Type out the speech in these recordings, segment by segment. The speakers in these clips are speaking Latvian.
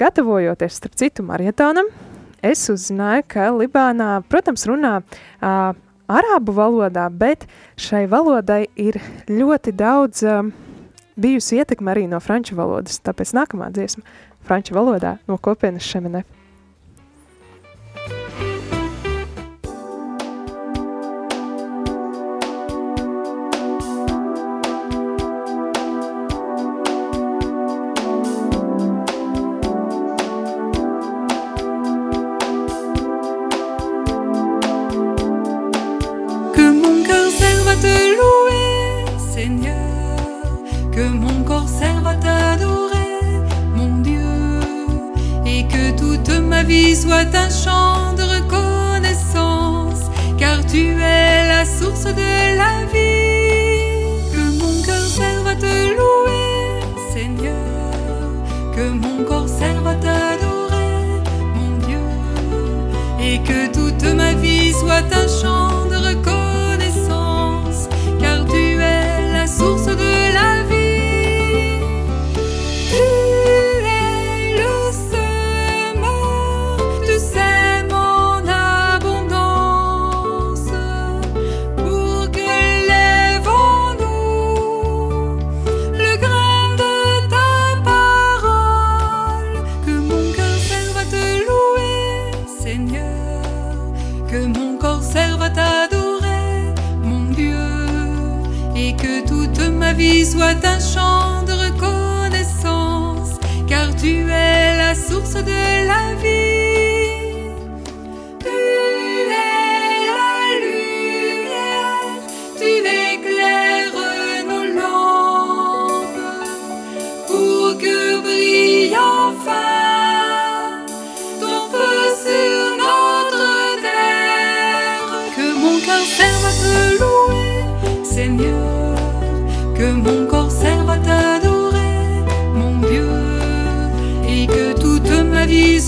gatavojoties, starp citu, marietonam, es uzzināju, ka Libānā, protams, runā uh, arābu valodā, bet šai valodai ir ļoti daudz uh, bijusi ietekme arī no franču valodas. Tāpēc nākamā dziesma franču valodā no kopienas Šemenef.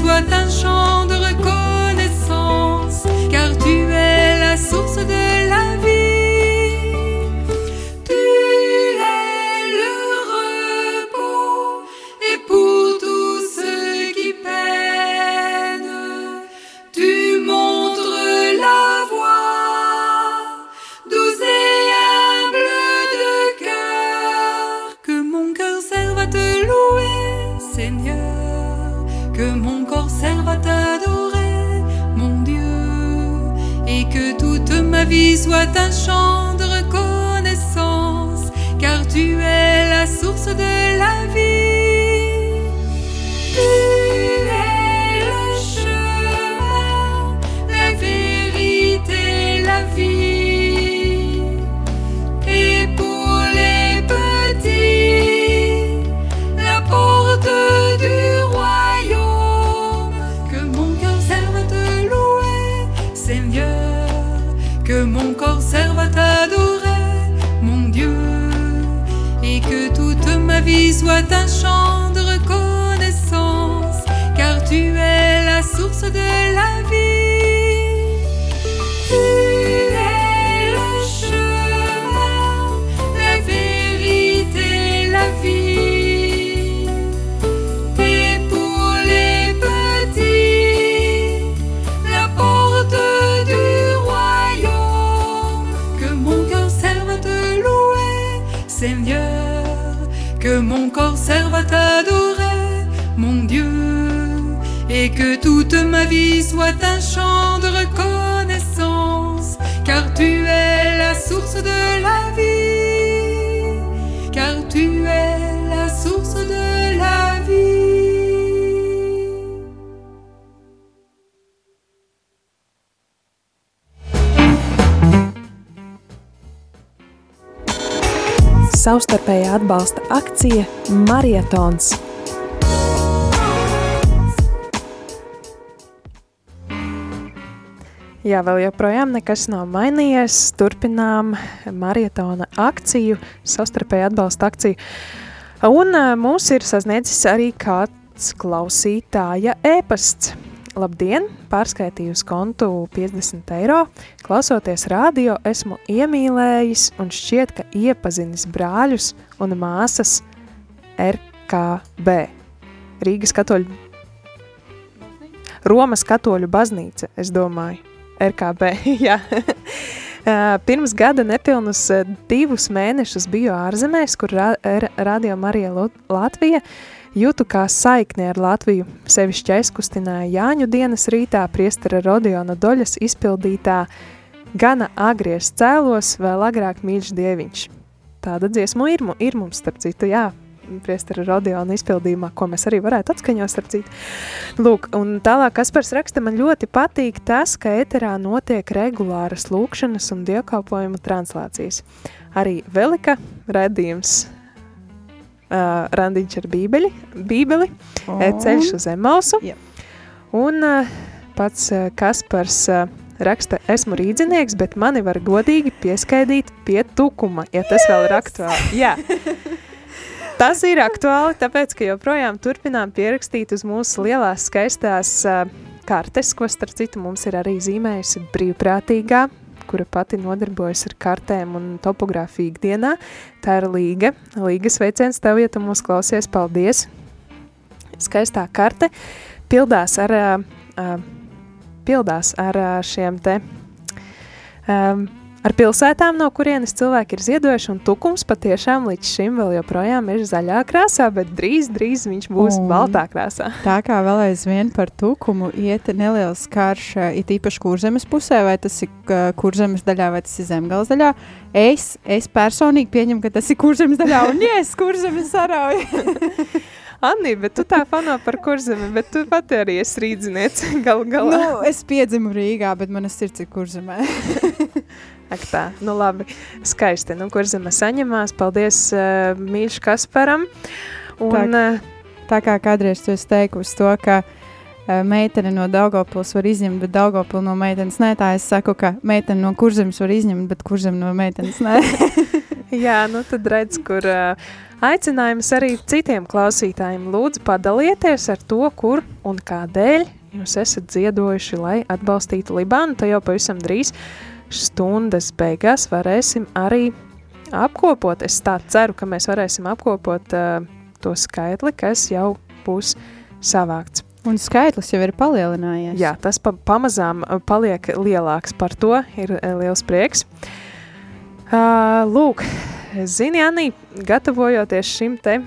what I que mon corps serve à t'adorer, mon Dieu, et que toute ma vie soit un chant de reconnaissance, car tu es la source de la soit un que toute ma vie soit un chant de reconnaissance, car tu es la source de la vie, car tu es la source de la vie. savstarpēja atbalsta akcija Marietons. Jā, vēl joprojām nekas nav mainījies. Turpinām marietona akciju, savstarpēju atbalsta akciju. Un mūs ir sasniedzis arī kāds klausītāja ēpasts. Labdien! Pārskaitīju uz kontu 50 eiro. Klausoties radio, esmu iemīlējis un šķiet, ka iepazinis brāļus un māsas RKB. Rīgas katoļu Romas katoļu baznīca, es domāju, RKB, jā. Pirms gada nepilnus divus mēnešus biju ārzemēs, kur ra Radio Marija Latvija jūtu kā saikni ar Latviju. Sevišķi aizkustināja Jāņu dienas rītā priestara Rodiona Doļas izpildītā Gana agries cēlos, vēl agrāk mīļš dieviņš. Tāda dziesmu ir, ir mums, starp citu, jā, priestara Rodiona izpildījumā, ko mēs arī varētu atskaņot, starp citu. Lūk, un tālāk Kaspars raksta, man ļoti patīk tas, ka eterā notiek regulāras lūkšanas un dievkalpojumu translācijas. Arī Velika redījums uh, randiņš ar bībeli, bībeli oh. ceļš uz Emausu. Yep. Un uh, pats uh, Kaspars uh, raksta, esmu rīdzinieks, bet mani var godīgi pieskaidīt pie tukuma, ja tas yes! vēl ir aktuāli. Jā. Tas ir aktuāli, tāpēc, ka joprojām turpinām pierakstīt uz mūsu lielās skaistās uh, kartes, ko starp citu mums ir arī zīmējusi brīvprātīgā, kura pati nodarbojas ar kartēm un topogrāfiju ikdienā. Tā ir Līga. Līga sveiciens tev, ja tu mūs klausies, paldies! Skaistā karte pildās ar, uh, uh, pildās ar uh, šiem te um, Ar pilsētām, no kurienes cilvēki ir ziedojuši, un tukums patiešām līdz šim vēl joprojām ir zaļā krāsā, bet drīz, drīz viņš būs un baltā krāsā. Tā kā vēl aizvien par tukumu iet neliels karš, it īpaši kurzemes pusē, vai tas ir kurzemes daļā, vai tas ir zemgals daļā. Es, es personīgi pieņemu, ka tas ir kurzemes daļā, un yes, kurzemes sarauja. Anni, bet tu tā fano par kurzemi, bet tu pati arī esi rīdziniec galu galā. Nu, es piedzimu Rīgā, bet manas sirds ir kurzemē. Ak tā, nu labi, skaisti, nu kur zeme saņemās, paldies uh, mīļš Kasparam. Un, tā, uh, tā kā kādreiz tu esi teikusi to, ka uh, meitene no Daugavpils var izņemt, bet Daugavpil no meitenes nē, tā es saku, ka meitene no kurzemes var izņemt, bet kurzem no meitenes nē. Jā, nu tad redz, kur uh, aicinājums arī citiem klausītājiem lūdzu padalieties ar to, kur un kādēļ jūs esat ziedojuši, lai atbalstītu Libānu, tā jau pavisam drīz stundas beigās varēsim arī apkopot. Es tā ceru, ka mēs varēsim apkopot uh, to skaitli, kas jau būs savākts. Un skaitlis jau ir palielinājies. Jā, tas pa pamazām paliek lielāks. Par to ir liels prieks. Uh, lūk, zini, Anī, gatavojoties šim te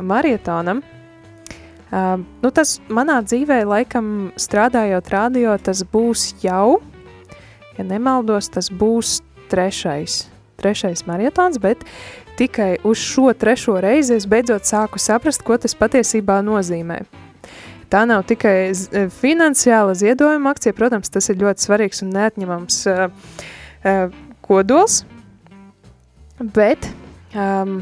marietonam, uh, nu tas manā dzīvē laikam strādājot radio, tas būs jau ja nemaldos, tas būs trešais, trešais marietons, bet tikai uz šo trešo reizi es beidzot sāku saprast, ko tas patiesībā nozīmē. Tā nav tikai e, finansiāla ziedojuma akcija, protams, tas ir ļoti svarīgs un neatņemams uh, uh, kodols, bet, um,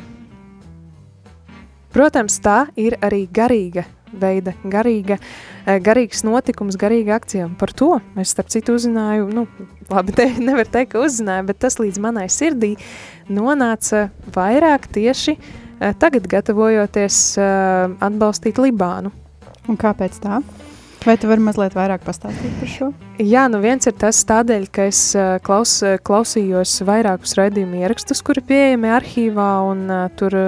protams, tā ir arī garīga veida garīga, eh, garīgs notikums, garīga akcija. Par to es starp citu uzzināju, nu, labi, te nevar teikt, ka uzzināju, bet tas līdz manai sirdī nonāca vairāk tieši eh, tagad gatavojoties eh, atbalstīt Libānu. Un kāpēc tā? Vai tu vari mazliet vairāk pastāstīt par šo? Jā, nu viens ir tas tādēļ, ka es klaus, klausījos vairākus raidījumu ierakstus, kuri pieejami arhīvā, un uh, tur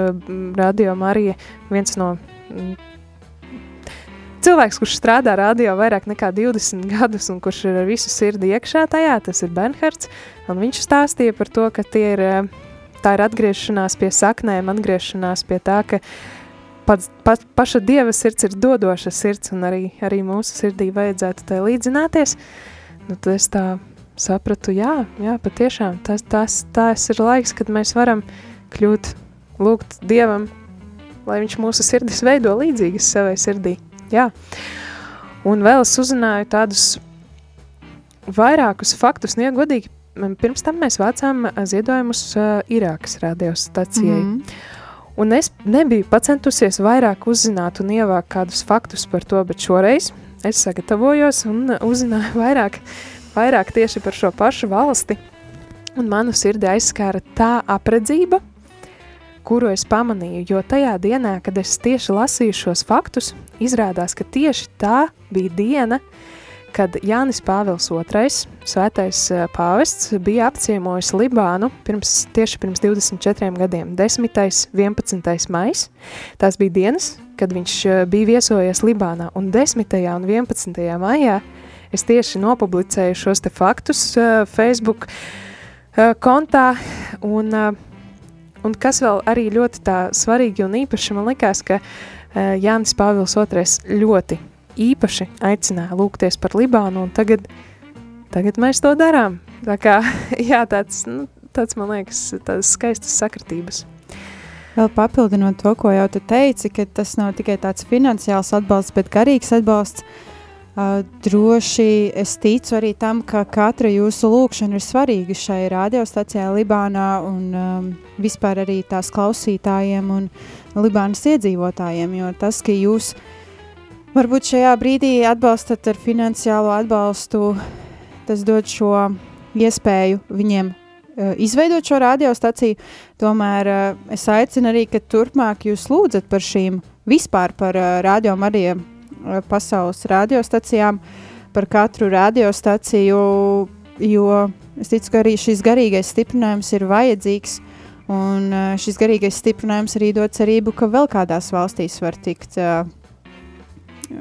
radio Marija viens no cilvēks, kurš strādā radio vairāk nekā 20 gadus un kurš ir ar visu sirdi iekšā tajā, tas ir Bernhards, viņš stāstīja par to, ka tie ir, tā ir atgriešanās pie saknēm, atgriešanās pie tā, ka pats, pa, paša Dieva sirds ir dodoša sirds, un arī, arī mūsu sirdī vajadzētu tai līdzināties, nu tad es tā sapratu, jā, jā, patiešām, tas, tas, tas ir laiks, kad mēs varam kļūt, lūgt Dievam, lai viņš mūsu sirdis veido līdzīgas savai sirdī. Jā. Un vēl es uzzināju tādus vairākus faktus, nu, ja godīgi, pirms tam mēs vācām ziedojumus uh, Irākas radiostacijai. Mm -hmm. Un es nebiju pacentusies vairāk uzzināt un ievākt kādus faktus par to, bet šoreiz es sagatavojos un uzzināju vairāk, vairāk tieši par šo pašu valsti. Un manu sirdi aizskāra tā apredzība, kuru es pamanīju, jo tajā dienā, kad es tieši lasīju šos faktus, izrādās, ka tieši tā bija diena, kad Jānis Pāvils II, svētais uh, pāvests, bija apciemojis Libānu pirms, tieši pirms 24 gadiem, 10. 11. mais. Tās bija dienas, kad viņš uh, bija viesojies Libānā, un 10. un 11. maijā es tieši nopublicēju šos faktus uh, Facebook kontā, un, uh, un kas vēl arī ļoti tā svarīgi un īpaši, man likās, ka uh, Jānis Pāvils II ļoti īpaši aicināja lūgties par Libānu, un tagad, tagad mēs to darām. Tā kā, jā, tāds, nu, tāds man liekas, tādas skaistas sakritības. Vēl papildinot to, ko jau tu teici, ka tas nav tikai tāds finansiāls atbalsts, bet garīgs atbalsts. Uh, droši es ticu arī tam, ka katra jūsu lūkšana ir svarīga šai radiostacijai Libānā un um, vispār arī tās klausītājiem un Libānas iedzīvotājiem, jo tas, ka jūs Varbūt šajā brīdī atbalstat ar finansiālo atbalstu, tas dod šo iespēju viņiem uh, izveidot šo radiostaciju. Tomēr uh, es aicinu arī, ka turpmāk jūs lūdzat par šīm vispār par uh, radio Marija uh, pasaules radiostacijām, par katru radiostaciju, jo es ticu, ka arī šis garīgais stiprinājums ir vajadzīgs. Un uh, šis garīgais stiprinājums arī dod cerību, ka vēl kādās valstīs var tikt uh,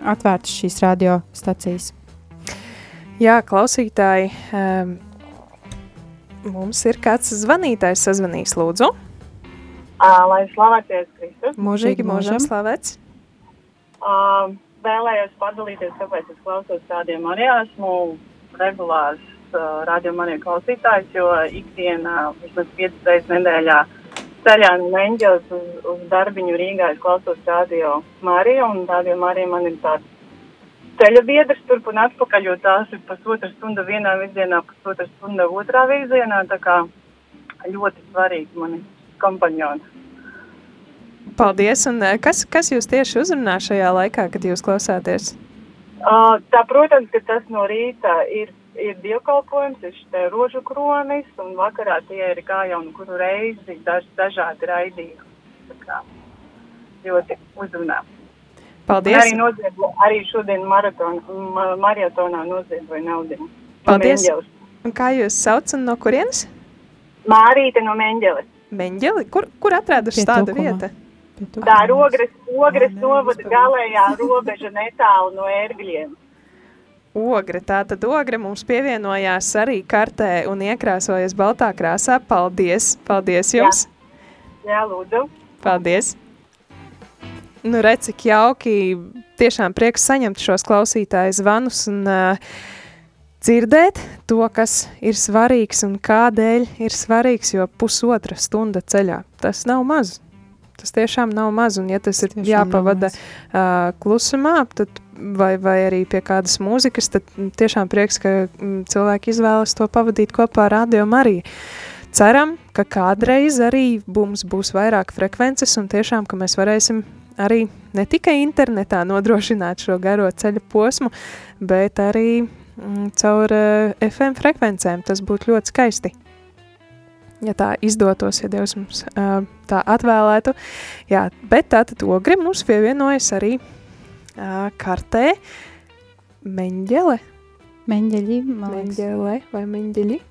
atvērtas šīs radiostacijas. Jā, klausītāji, um, mums ir kāds zvanītājs sazvanījis, lūdzu. Lai slavēties Kristus. Mūžīgi mūžam slavēts. Uh, vēlējos padalīties, kāpēc es klausos tādiem arī esmu regulārs uh, arī klausītājs, jo ikdienā vismaz 5 reizes nedēļā ceļā no Meņģeles uz, uz darbiņu Rīgā es klausos radio Mariju, un radio Marija man ir tāds ceļa biedrs turp un atpakaļ, jo tās ir pusotra stunda vienā virzienā, pusotra stunda otrā virzienā, tā kā ļoti svarīgi mani kompanjoni. Paldies, un eh, kas, kas jūs tieši uzrunā šajā laikā, kad jūs klausāties? Uh, tā, protams, ka tas no rīta ir ir dievkalpojums, ir šie rožu kronis, un vakarā tie ir kā jau nu kuru reizi daž, dažādi raidījumi. Ļoti uzrunā. Paldies! Un arī, noziedlo, arī šodien maraton, ma, maratonā noziedoja naudiņu. Paldies! No un kā jūs sauc un no kurienes? Mārīte no Meņģeles. Meņģeli? Kur, kur atraduši tāda vieta? Tā ir ogres, ogres novada galējā robeža netālu no ērgļiem. Ogre, tātad ogre mums pievienojās arī kartē un iekrāsojas baltā krāsā. Paldies! Paldies jums! Jā, Jā lūdzu! Paldies! Nu, redz, cik jauki, tiešām prieks saņemt šos klausītāju zvanus un uh, dzirdēt to, kas ir svarīgs un kādēļ ir svarīgs, jo pusotra stunda ceļā, tas nav maz. Tas tiešām nav maz, un ja tas ir tiešām jāpavada uh, klusumā, tad, vai, vai arī pie kādas mūzikas, tad tiešām prieks, ka cilvēki izvēlas to pavadīt kopā ar radio arī. Ceram, ka kādreiz arī mums būs vairāk frekvences, un tiešām, ka mēs varēsim arī ne tikai internetā nodrošināt šo garo ceļa posmu, bet arī mm, caur uh, FM frekvencēm. Tas būtu ļoti skaisti ja tā izdotos, ja Dievs mums uh, tā atvēlētu. Jā, bet tātad ogri mums pievienojas arī uh, kartē meņģele. Meņģeļi, meņģele vai meņģeļi.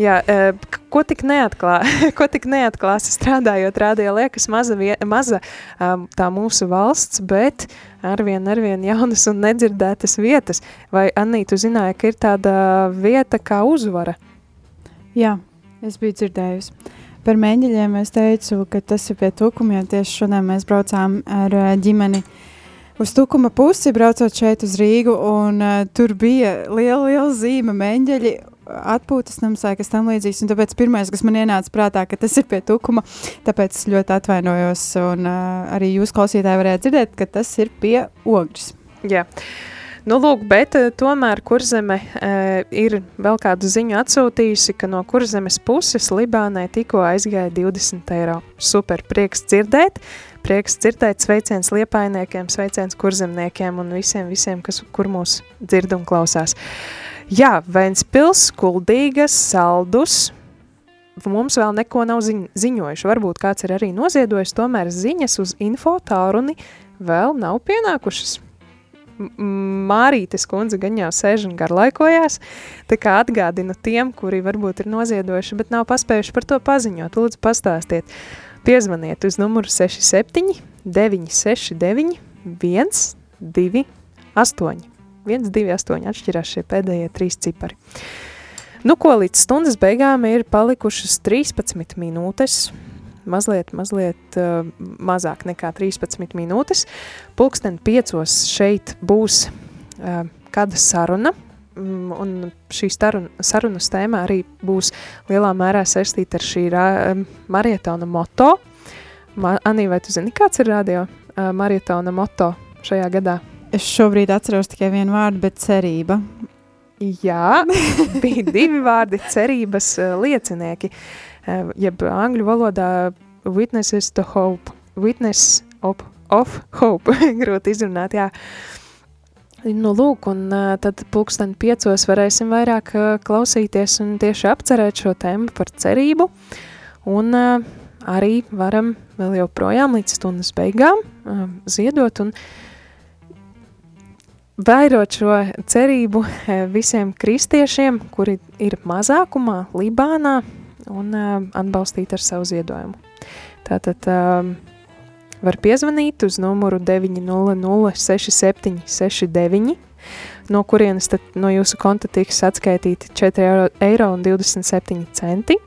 Jā, uh, ko tik neatklā, ko tik neatklāsi strādājot rādio, liekas maza, vie, maza um, tā mūsu valsts, bet arvien, arvien jaunas un nedzirdētas vietas. Vai, Annī, tu zināji, ka ir tāda vieta kā uzvara? Jā, Es biju dzirdējusi. Par mēģinājumiem es teicu, ka tas ir pie tukumiem. Tieši šodien mēs braucām ar uh, ģimeni uz tukuma pusi, braucot šeit uz Rīgu, un uh, tur bija liela, liela zīme mēģļi, atpūtas nams vai kas tam līdzīgs, un tāpēc pirmais, kas man ienāca prātā, ka tas ir pie tukuma, tāpēc es ļoti atvainojos, un uh, arī jūs klausītāji varētu dzirdēt, ka tas ir pie. Jā. Yeah. Nu, lūk, bet uh, tomēr kurzeme uh, ir vēl kādu ziņu atsūtījusi, ka no kurzemes puses Libānai tikko aizgāja 20 eiro. Super, prieks dzirdēt, prieks dzirdēt sveiciens liepainiekiem, sveiciens kurzemniekiem un visiem, visiem, kas, kur mūs dzird un klausās. Jā, Ventspils, Kuldīgas, Saldus, mums vēl neko nav ziņ ziņojuši. Varbūt kāds ir arī noziedojis, tomēr ziņas uz info tālruni vēl nav pienākušas. Mārītes kundze gan jau sēž un garlaikojās, tā kā atgādinu tiem, kuri varbūt ir noziedojuši, bet nav paspējuši par to paziņot. Lūdzu, pastāstiet, piezvaniet uz numuru 67 969 1, 2, 8. 1, 2, 8 atšķirās šie pēdējie trīs cipari. Nu, ko līdz stundas beigām ir palikušas 13 minūtes, mazliet, mazliet uh, mazāk nekā 13 minūtes. Pulksten piecos šeit būs uh, kāda saruna, mm, un šī saruna, sarunas tēma arī būs lielā mērā saistīta ar šī uh, marietona moto. Ma, Anī, vai tu zini, kāds ir radio uh, marietona moto šajā gadā? Es šobrīd atceros tikai vienu vārdu, bet cerība. Jā, bija divi vārdi cerības liecinieki. Uh, Eh, jeb angļu valodā witnesses to hope, witness of, of hope, grūti izrunāt, jā. Nu, lūk, un uh, tad pulksteni piecos varēsim vairāk uh, klausīties un tieši apcerēt šo tēmu par cerību, un arī varam vēl joprojām līdz stundas beigām ziedot un vairot šo cerību visiem kristiešiem, kuri ir mazākumā Libānā, un atbalstīt ar savu ziedojumu. Tātad var piezvanīt uz numuru 900 67 69, no kurienes tad no jūsu konta tiks atskaitīti 4 eiro, eiro un 27 centi,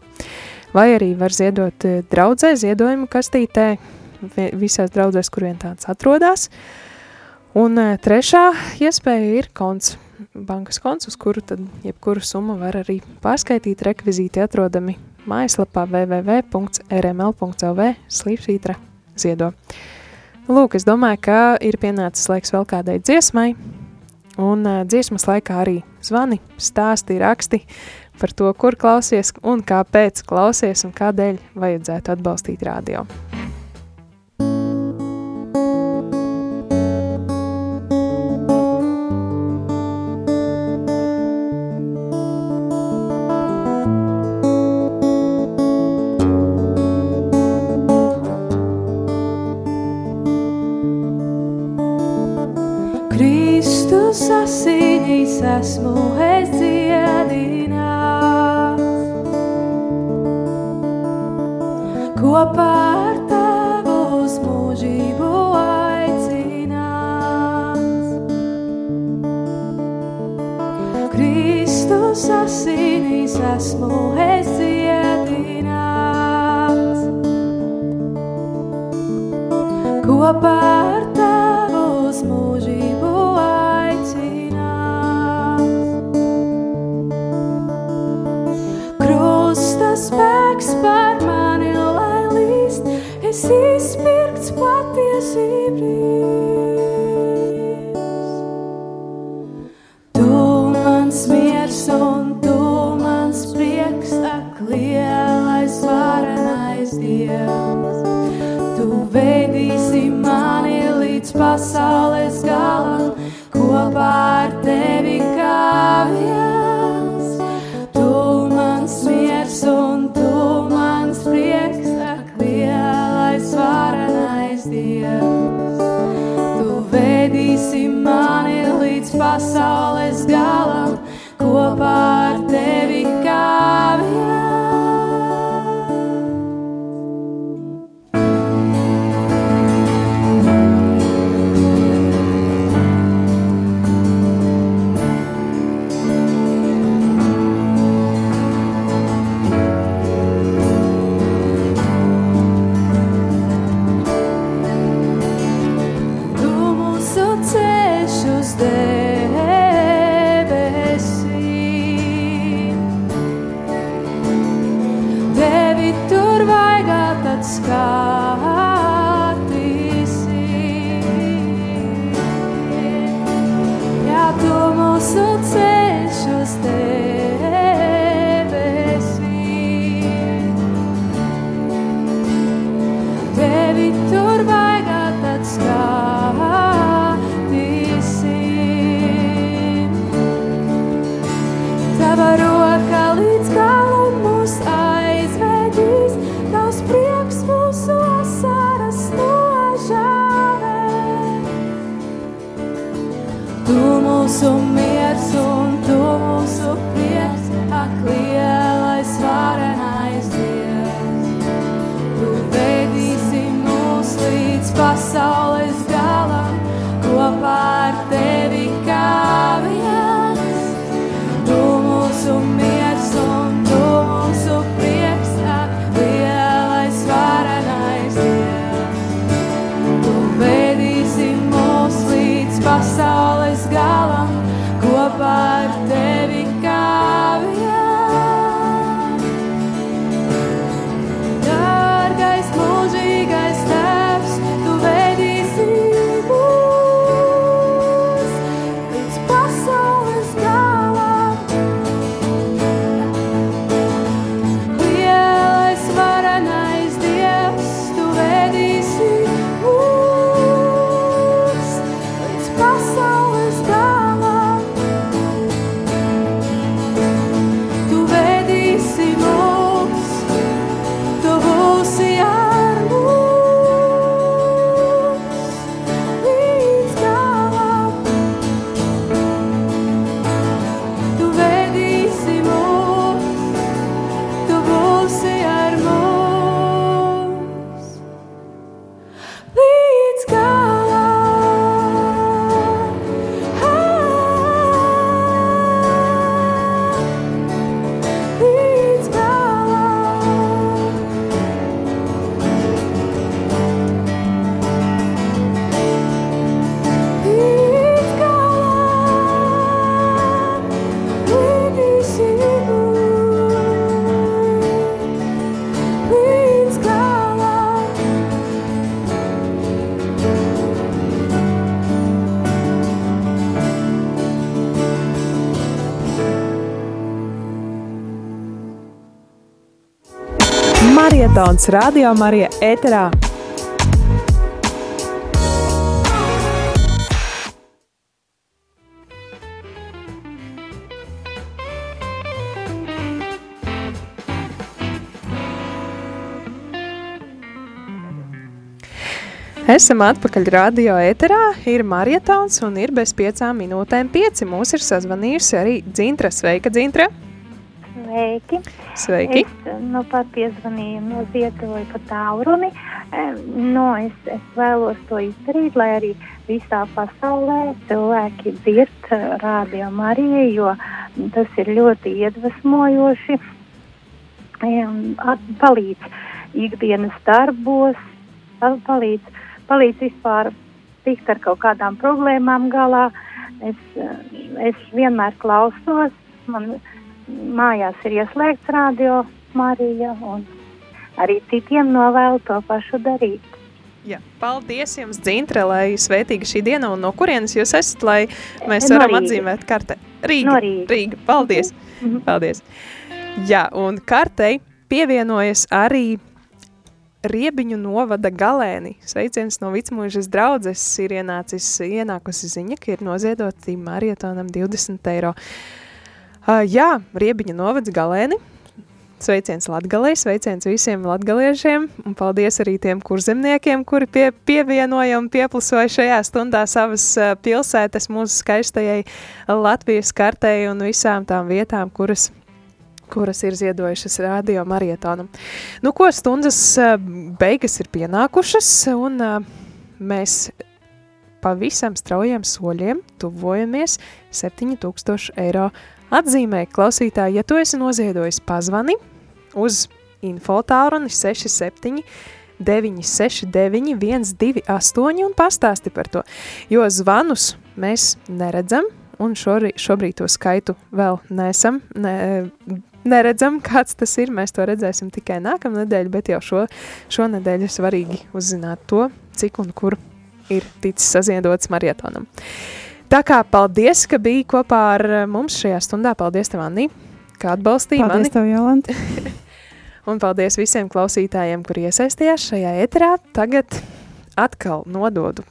vai arī var ziedot draudzē ziedojumu kastītē, visās draudzēs, kur vien tāds atrodas. Un trešā iespēja ir konts bankas konts, uz kuru tad jebkuru summu var arī pārskaitīt. Rekvizīti atrodami mājaslapā www.rml.lv slīpsvītra ziedo. Lūk, es domāju, ka ir pienācis laiks vēl kādai dziesmai, un uh, dziesmas laikā arī zvani, stāsti, raksti par to, kur klausies un kāpēc klausies un kādēļ vajadzētu atbalstīt radio. Esmu es dziedināts. Kopā ar tavu uz mūžību aicināts. Kristus asinīs esmu es dziedināts. Kopā ar pasaules visu ceļš uz tevi. Marietons Radio Marija ēterā. Esam atpakaļ radio ēterā, ir marietons un ir bez piecām minūtēm pieci. Mūs ir sazvanījusi arī Dzintra. Sveika, Dzintra! Sveiki! Sveiki! Es nu, pat piezvanīju no Ziedoju pa tauruni. Em, Nu, es, es vēlos to izdarīt, lai arī visā pasaulē cilvēki dzird eh, rādio Mariju, jo tas ir ļoti iedvesmojoši. Palīdz ikdienas darbos, pal- palīdz, palīdz vispār tikt ar kaut kādām problēmām galā. Es, eh, es vienmēr klausos, man mājās ir ieslēgts radio Marija un arī citiem novēlu to pašu darīt. Jā, paldies jums, Dzintra, lai svētīga šī diena un no kurienes jūs esat, lai mēs No varam Rīgas. atzīmēt kartē. Rīga, No Rīgas. Rīga, paldies. Mhm. paldies. Jā, un kartei pievienojas arī Riebiņu novada galēni. Sveiciens no Vicmūžas draudzes ir ienācis, ienākusi ziņa, ka ir noziedoti marietonam 20 eiro. Uh, jā, Riebiņu novads galēni. Sveiciens Latgalē, sveiciens visiem latgaliešiem un paldies arī tiem kurzemniekiem, kuri pie, pievienoja un pieplusoja šajā stundā savas pilsētas mūsu skaistajai Latvijas kartei un visām tām vietām, kuras kuras ir ziedojušas radio marietonam. Nu, ko stundas beigas ir pienākušas, un mēs pavisam straujiem soļiem tuvojamies 7000 eiro atzīmē. Klausītāji, ja tu esi noziedojis, pazvani uz infotāruni 67 969 128 un pastāsti par to, jo zvanus mēs neredzam, un šorī, šobrīd to skaitu vēl nesam, ne, neredzam, kāds tas ir. Mēs to redzēsim tikai nākamā nedēļa, bet jau šo, šonadēļ ir svarīgi uzzināt to, cik un kur ir ticis saziedots marietonam. Tā kā paldies, ka biji kopā ar mums šajā stundā. Paldies, tev, Anni, kā atbalstīji mani. Paldies, tev, Jolanta. Un paldies visiem klausītājiem, kuri iesaistījās šajā eterā. Tagad atkal nododu.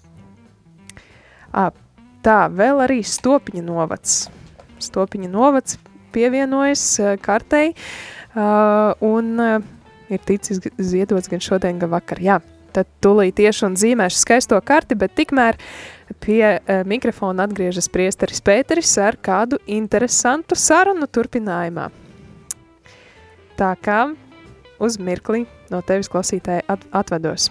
À, tā, vēl arī Stopiņa novads. Stopiņa novads pievienojas uh, kartei uh, un uh, ir ticis ziedots gan šodien, gan vakar. Jā, tad tūlīt tieši un zīmēšu skaisto karti, bet tikmēr Pie uh, mikrofona atgriežas priesteris Pēteris ar kādu interesantu sarunu turpinājumā. Tā kā uz mirkli no tevis klausītāji at atvedos.